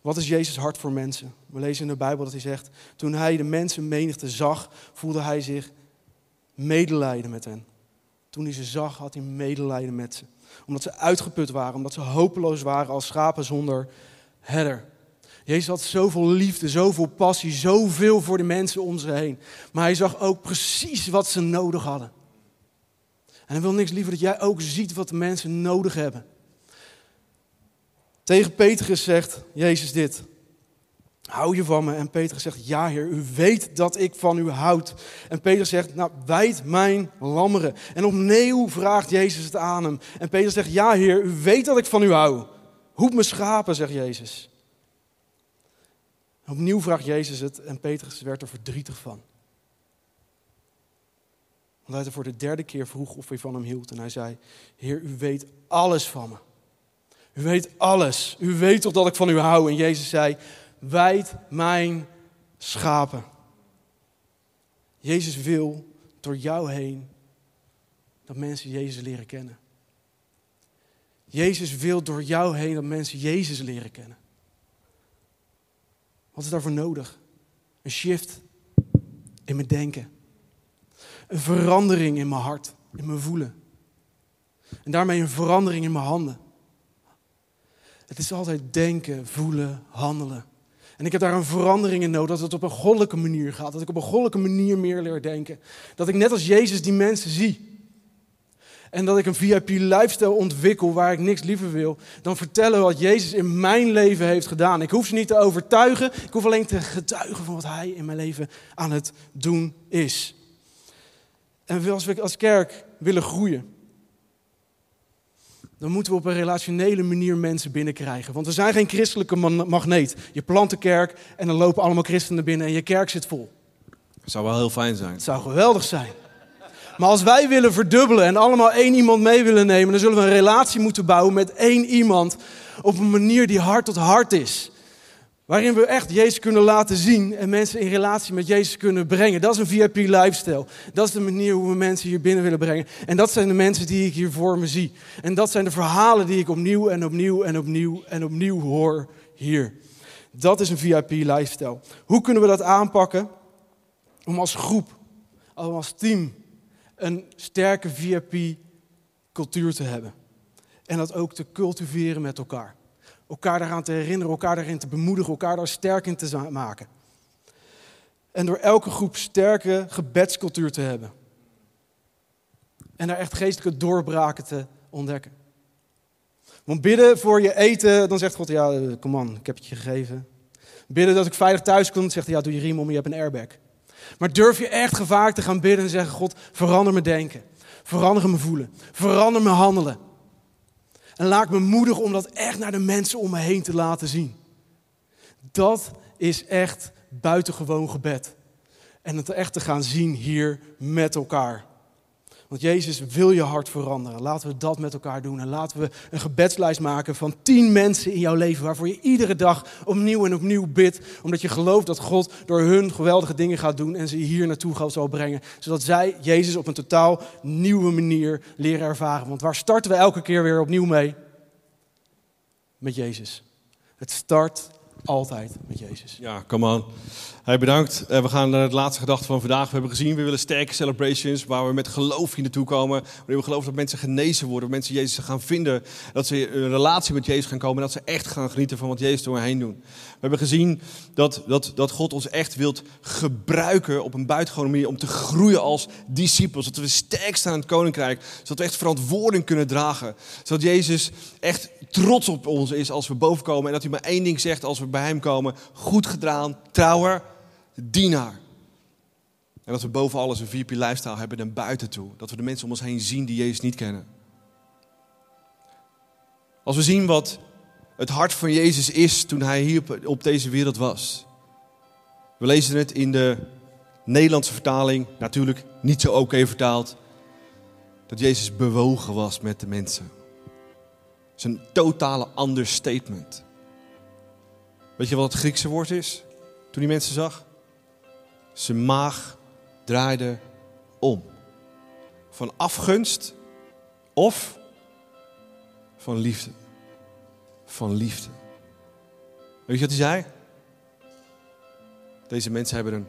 S3: Wat is Jezus hart voor mensen? We lezen in de Bijbel dat hij zegt: Toen hij de mensenmenigte zag, voelde hij zich medelijden met hen. Toen hij ze zag, had hij medelijden met ze. Omdat ze uitgeput waren, omdat ze hopeloos waren als schapen zonder herder. Jezus had zoveel liefde, zoveel passie, zoveel voor de mensen om zich heen. Maar hij zag ook precies wat ze nodig hadden. En hij wil niks liever dat jij ook ziet wat de mensen nodig hebben. Tegen Petrus zegt Jezus dit. Hou je van me? En Petrus zegt, ja heer, u weet dat ik van u houd. En Petrus zegt, nou, wijd mijn lammeren. En opnieuw vraagt Jezus het aan hem. En Petrus zegt, ja heer, u weet dat ik van u hou. Hoed me schapen, zegt Jezus. Opnieuw vraagt Jezus het en Petrus werd er verdrietig van. Want hij voor de derde keer vroeg of hij van hem hield. En hij zei, Heer, u weet alles van me. U weet alles. U weet toch dat ik van u hou. En Jezus zei, wijd mijn schapen. Jezus wil door jou heen dat mensen Jezus leren kennen. Jezus wil door jou heen dat mensen Jezus leren kennen. Wat is daarvoor nodig? Een shift in mijn denken. Een verandering in mijn hart, in mijn voelen. En daarmee een verandering in mijn handen. Het is altijd denken, voelen, handelen. En ik heb daar een verandering in nodig, dat het op een goddelijke manier gaat. Dat ik op een goddelijke manier meer leer denken. Dat ik net als Jezus die mensen zie. En dat ik een VIP-lifestyle ontwikkel waar ik niks liever wil dan vertellen wat Jezus in mijn leven heeft gedaan. Ik hoef ze niet te overtuigen, ik hoef alleen te getuigen van wat Hij in mijn leven aan het doen is. En als we als kerk willen groeien, dan moeten we op een relationele manier mensen binnenkrijgen. Want we zijn geen christelijke magneet. Je plant een kerk en dan lopen allemaal christenen binnen en je kerk zit vol.
S2: Dat zou wel heel fijn zijn.
S3: Het zou geweldig zijn. Maar als wij willen verdubbelen en allemaal één iemand mee willen nemen, dan zullen we een relatie moeten bouwen met één iemand op een manier die hart tot hart is. Waarin we echt Jezus kunnen laten zien en mensen in relatie met Jezus kunnen brengen. Dat is een VIP lifestyle. Dat is de manier hoe we mensen hier binnen willen brengen. En dat zijn de mensen die ik hier voor me zie. En dat zijn de verhalen die ik opnieuw en opnieuw en opnieuw en opnieuw hoor hier. Dat is een VIP lifestyle. Hoe kunnen we dat aanpakken? Om als groep, als team, een sterke VIP-cultuur te hebben. En dat ook te cultiveren met elkaar. Elkaar daaraan te herinneren, elkaar daarin te bemoedigen, elkaar daar sterk in te maken. En door elke groep sterke gebedscultuur te hebben. En daar echt geestelijke doorbraken te ontdekken. Want bidden voor je eten, dan zegt God, ja, kom on, ik heb het je gegeven. Bidden dat ik veilig thuis kom, dan zegt hij, ja, doe je riem om, je hebt een airbag. Maar durf je echt gevaar te gaan bidden en zeggen: God, verander mijn denken. Verander mijn voelen. Verander mijn handelen. En laat me moedig om dat echt naar de mensen om me heen te laten zien. Dat is echt buitengewoon gebed. En het echt te gaan zien hier met elkaar. Want Jezus wil je hart veranderen. Laten we dat met elkaar doen. En laten we een gebedslijst maken van tien mensen in jouw leven. Waarvoor je iedere dag opnieuw en opnieuw bidt. Omdat je gelooft dat God door hun geweldige dingen gaat doen. En ze hier naartoe zal brengen. Zodat zij Jezus op een totaal nieuwe manier leren ervaren. Want waar starten we elke keer weer opnieuw mee? Met Jezus. Het start altijd met Jezus.
S2: Ja, come on. Hey, bedankt. Uh, we gaan naar het laatste gedachte van vandaag. We hebben gezien, we willen sterke celebrations waar we met geloof hier naartoe komen. Waarin we geloven dat mensen genezen worden, dat mensen Jezus gaan vinden. Dat ze een relatie met Jezus gaan komen en dat ze echt gaan genieten van wat Jezus door hen heen doet. We hebben gezien dat, dat, dat God ons echt wilt gebruiken op een buitengewone manier om te groeien als discipels. Dat we sterk staan in het koninkrijk, zodat we echt verantwoording kunnen dragen. Zodat Jezus echt trots op ons is als we boven komen en dat hij maar één ding zegt als we bij hem komen. Goed gedaan, trouwer dienaar. En dat we boven alles een VIP lifestyle hebben naar buiten toe. Dat we de mensen om ons heen zien die Jezus niet kennen. Als we zien wat het hart van Jezus is toen hij hier op deze wereld was. We lezen het in de Nederlandse vertaling, natuurlijk niet zo oké vertaald. Dat Jezus bewogen was met de mensen. Dat is een totale understatement. Weet je wat het Griekse woord is? Toen die mensen zag? Zijn maag draaide om. Van afgunst of van liefde. Van liefde. Weet je wat hij zei? Deze mensen hebben een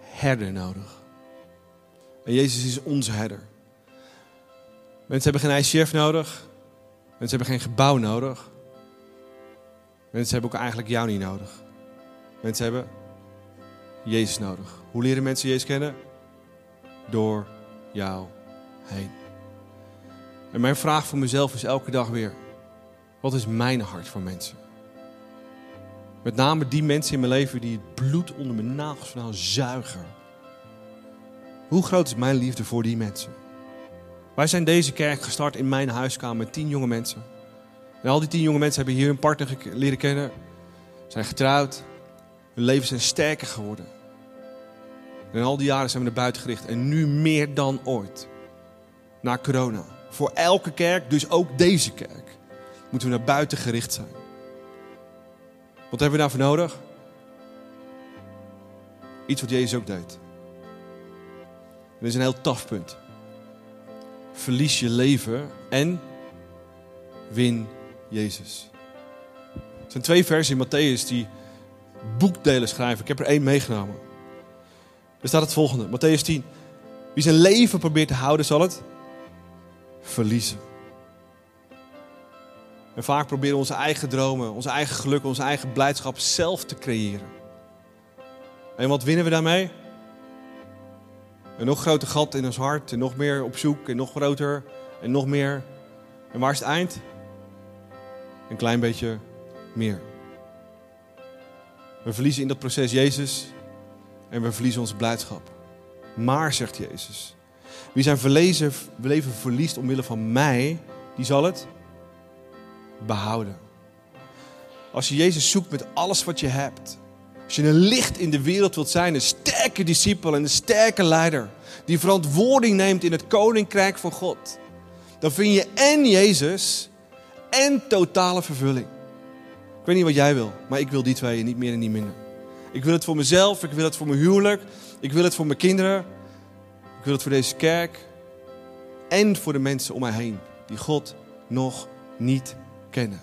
S2: herder nodig. En Jezus is onze herder. Mensen hebben geen ICF nodig. Mensen hebben geen gebouw nodig. Mensen hebben ook eigenlijk jou niet nodig. Mensen hebben Jezus nodig. Hoe leren mensen Jezus kennen? Door jou heen. En mijn vraag voor mezelf is elke dag weer: wat is mijn hart voor mensen? Met name die mensen in mijn leven die het bloed onder mijn nagels vandaan zuigen. Hoe groot is mijn liefde voor die mensen? Wij zijn deze kerk gestart in mijn huiskamer met tien jonge mensen. En al die tien jonge mensen hebben hier een partner leren kennen, zijn getrouwd, hun leven zijn sterker geworden. En al die jaren zijn we naar buiten gericht. En nu meer dan ooit. Na corona. Voor elke kerk, dus ook deze kerk, moeten we naar buiten gericht zijn. Wat hebben we daarvoor nodig? Iets wat Jezus ook deed. dit is een heel taf punt. Verlies je leven en win Jezus. Er zijn twee versen in Matthäus die boekdelen schrijven. Ik heb er één meegenomen. Er staat het volgende. Matthäus 10. Wie zijn leven probeert te houden, zal het verliezen. En vaak proberen we onze eigen dromen, onze eigen geluk, onze eigen blijdschap zelf te creëren. En wat winnen we daarmee? Een nog groter gat in ons hart, en nog meer op zoek, en nog groter, en nog meer. En waar is het eind? Een klein beetje meer. We verliezen in dat proces Jezus en we verliezen onze blijdschap. Maar, zegt Jezus, wie zijn verlezen, leven verliest omwille van mij, die zal het behouden. Als je Jezus zoekt met alles wat je hebt, als je een licht in de wereld wilt zijn, een sterke discipel en een sterke leider, die verantwoording neemt in het koninkrijk van God, dan vind je en Jezus en totale vervulling. Ik weet niet wat jij wil, maar ik wil die twee, niet meer en niet minder. Ik wil het voor mezelf, ik wil het voor mijn huwelijk, ik wil het voor mijn kinderen, ik wil het voor deze kerk en voor de mensen om mij heen die God nog niet kennen.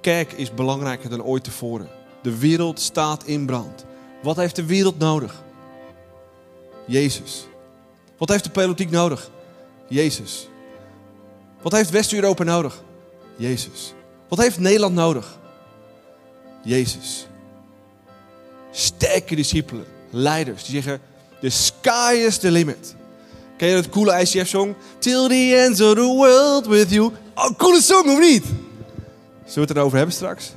S2: Kerk is belangrijker dan ooit tevoren. De wereld staat in brand. Wat heeft de wereld nodig? Jezus. Wat heeft de politiek nodig? Jezus. Wat heeft West-Europa nodig? Jezus. Wat heeft Nederland nodig? Jezus. Sterke discipelen, leiders die zeggen: The sky is the limit. Ken je dat coole ICF-song? Till the ends of the world with you. Oh, coole song of niet? Zullen we het erover hebben straks?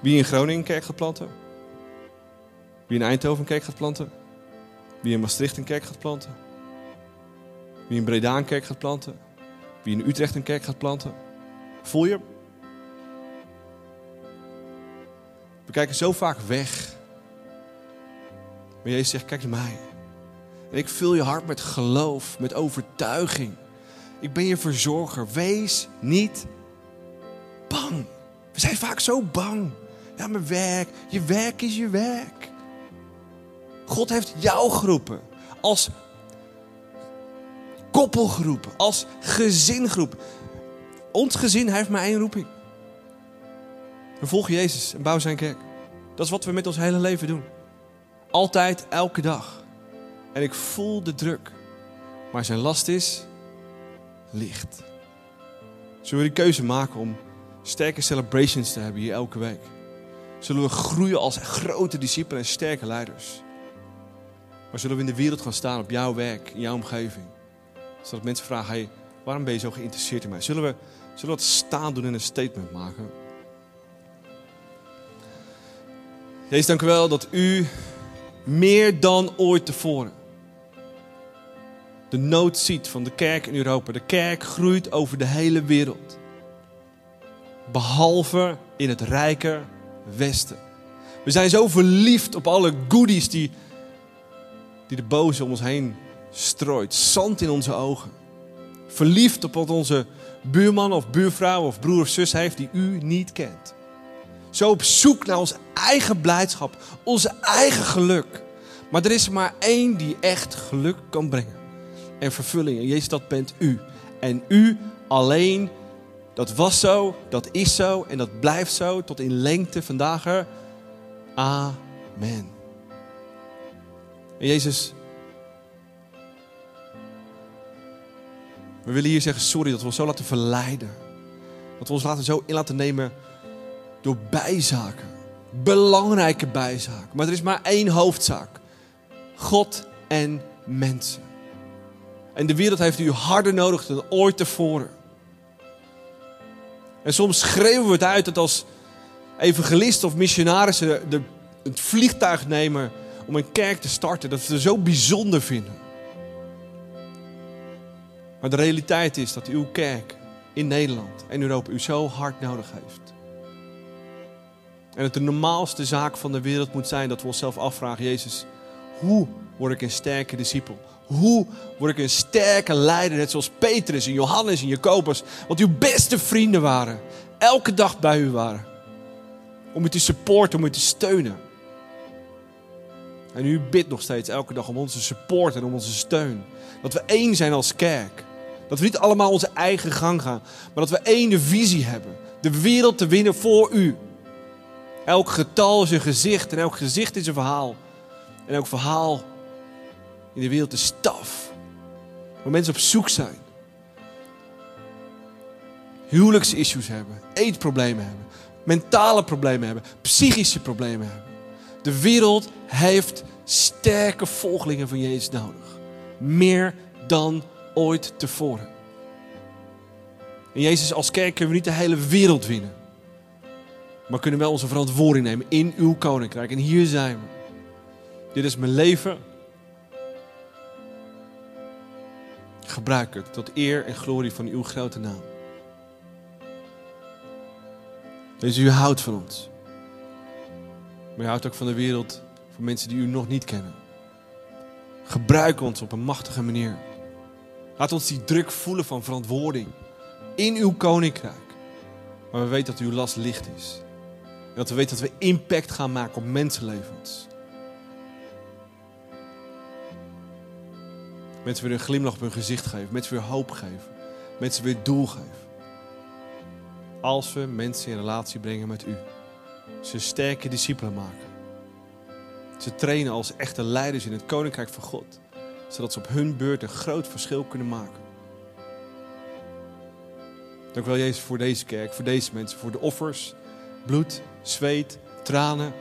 S2: Wie in Groningen kerk gaat planten? Wie in Eindhoven kerk gaat planten? Wie in Maastricht een kerk gaat planten? Wie in Breda een kerk gaat planten? Wie in Utrecht een kerk gaat planten? Voel je? We kijken zo vaak weg. Maar Jezus zegt, kijk naar mij. En ik vul je hart met geloof, met overtuiging. Ik ben je verzorger. Wees niet bang. We zijn vaak zo bang. Ja, mijn werk. Je werk is je werk. God heeft jou geroepen als koppelgroep, als gezingroep. Ons gezin heeft maar één roeping. We volgen Jezus en bouwen zijn kerk. Dat is wat we met ons hele leven doen. Altijd, elke dag. En ik voel de druk. Maar zijn last is licht. Zullen we die keuze maken om sterke celebrations te hebben hier elke week? Zullen we groeien als grote discipelen en sterke leiders? Maar zullen we in de wereld gaan staan op jouw werk, in jouw omgeving? Zodat mensen vragen, hey, waarom ben je zo geïnteresseerd in mij? Zullen we, zullen we dat staan doen en een statement maken? Jezus, dank u wel dat u meer dan ooit tevoren de nood ziet van de kerk in Europa. De kerk groeit over de hele wereld. Behalve in het rijke Westen. We zijn zo verliefd op alle goodies die, die de boze om ons heen strooit. Zand in onze ogen. Verliefd op wat onze buurman of buurvrouw of broer of zus heeft die u niet kent. Zo op zoek naar onze eigen blijdschap, onze eigen geluk. Maar er is maar één die echt geluk kan brengen. En vervulling. En Jezus, dat bent u. En u alleen, dat was zo, dat is zo en dat blijft zo tot in lengte vandaag er. Amen. En Jezus, we willen hier zeggen sorry dat we ons zo laten verleiden. Dat we ons laten zo in laten nemen door bijzaken. Belangrijke bijzaken. Maar er is maar één hoofdzaak. God en mensen. En de wereld heeft u harder nodig dan ooit tevoren. En soms schreeuwen we het uit dat als evangelisten of missionarissen de, het vliegtuig nemen om een kerk te starten, dat we het zo bijzonder vinden. Maar de realiteit is dat uw kerk in Nederland en Europa u zo hard nodig heeft. En het de normaalste zaak van de wereld moet zijn dat we onszelf afvragen, Jezus, Hoe word ik een sterke discipel? Hoe word ik een sterke leider, net zoals Petrus en Johannes en Jacobus, wat uw beste vrienden waren, elke dag bij u waren. Om u te supporten, om u te steunen. En u bidt nog steeds elke dag om onze support en om onze steun. Dat we één zijn als kerk. Dat we niet allemaal onze eigen gang gaan, maar dat we één visie hebben. De wereld te winnen voor u. Elk getal is een gezicht en elk gezicht is een verhaal. En elk verhaal in de wereld is staf. Waar mensen op zoek zijn. Huwelijksissues hebben, eetproblemen hebben, mentale problemen hebben, psychische problemen hebben. De wereld heeft sterke volgelingen van Jezus nodig. Meer dan ooit tevoren. En Jezus, als kerk kunnen we niet de hele wereld winnen. Maar kunnen wel onze verantwoording nemen in uw koninkrijk. En hier zijn we. Dit is mijn leven. Gebruik het tot eer en glorie van uw grote naam. Dus u houdt van ons. Maar u houdt ook van de wereld, van mensen die u nog niet kennen. Gebruik ons op een machtige manier. Laat ons die druk voelen van verantwoording in uw koninkrijk. Maar we weten dat uw last licht is. En dat we weten dat we impact gaan maken op mensenlevens. Mensen weer een glimlach op hun gezicht geven. Mensen weer hoop geven. Mensen weer doel geven. Als we mensen in relatie brengen met u. Ze sterke discipelen maken. Ze trainen als echte leiders in het koninkrijk van God. Zodat ze op hun beurt een groot verschil kunnen maken. Dank wel, Jezus, voor deze kerk, voor deze mensen, voor de offers, bloed, zweet, tranen.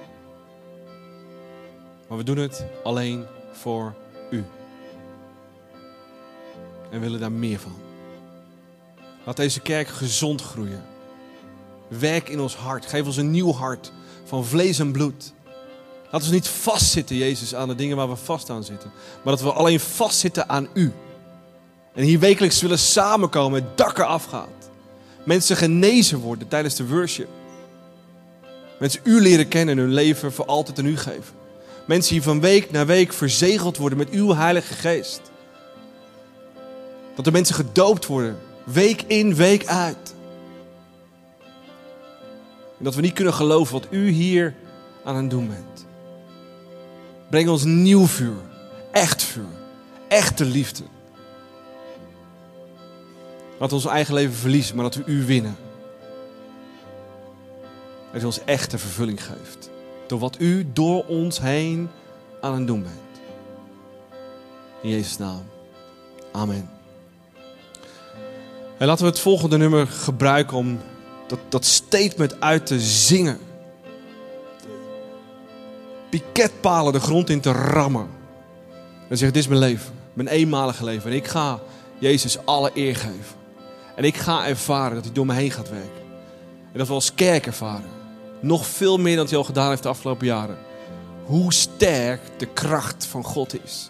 S2: Maar we doen het alleen voor u. En willen daar meer van. Laat deze kerk gezond groeien. Werk in ons hart. Geef ons een nieuw hart van vlees en bloed. Laat ons niet vastzitten, Jezus, aan de dingen waar we vast aan zitten. Maar dat we alleen vastzitten aan U. En hier wekelijks willen samenkomen, het dak eraf gaat. Mensen genezen worden tijdens de worship. Mensen U leren kennen en hun leven voor altijd aan U geven. Mensen die van week naar week verzegeld worden met Uw Heilige Geest. Dat de mensen gedoopt worden, week in, week uit. En dat we niet kunnen geloven wat U hier aan het doen bent. Breng ons nieuw vuur, echt vuur, echte liefde. Laat ons eigen leven verliezen, maar dat we U winnen. Dat U ons echte vervulling geeft. Door wat U door ons heen aan het doen bent. In Jezus' naam. Amen. En laten we het volgende nummer gebruiken om dat, dat statement uit te zingen. Piketpalen de grond in te rammen. En zeggen, dit is mijn leven. Mijn eenmalige leven. En ik ga Jezus alle eer geven. En ik ga ervaren dat hij door me heen gaat werken. En dat we als kerk ervaren. Nog veel meer dan hij al gedaan heeft de afgelopen jaren. Hoe sterk de kracht van God is.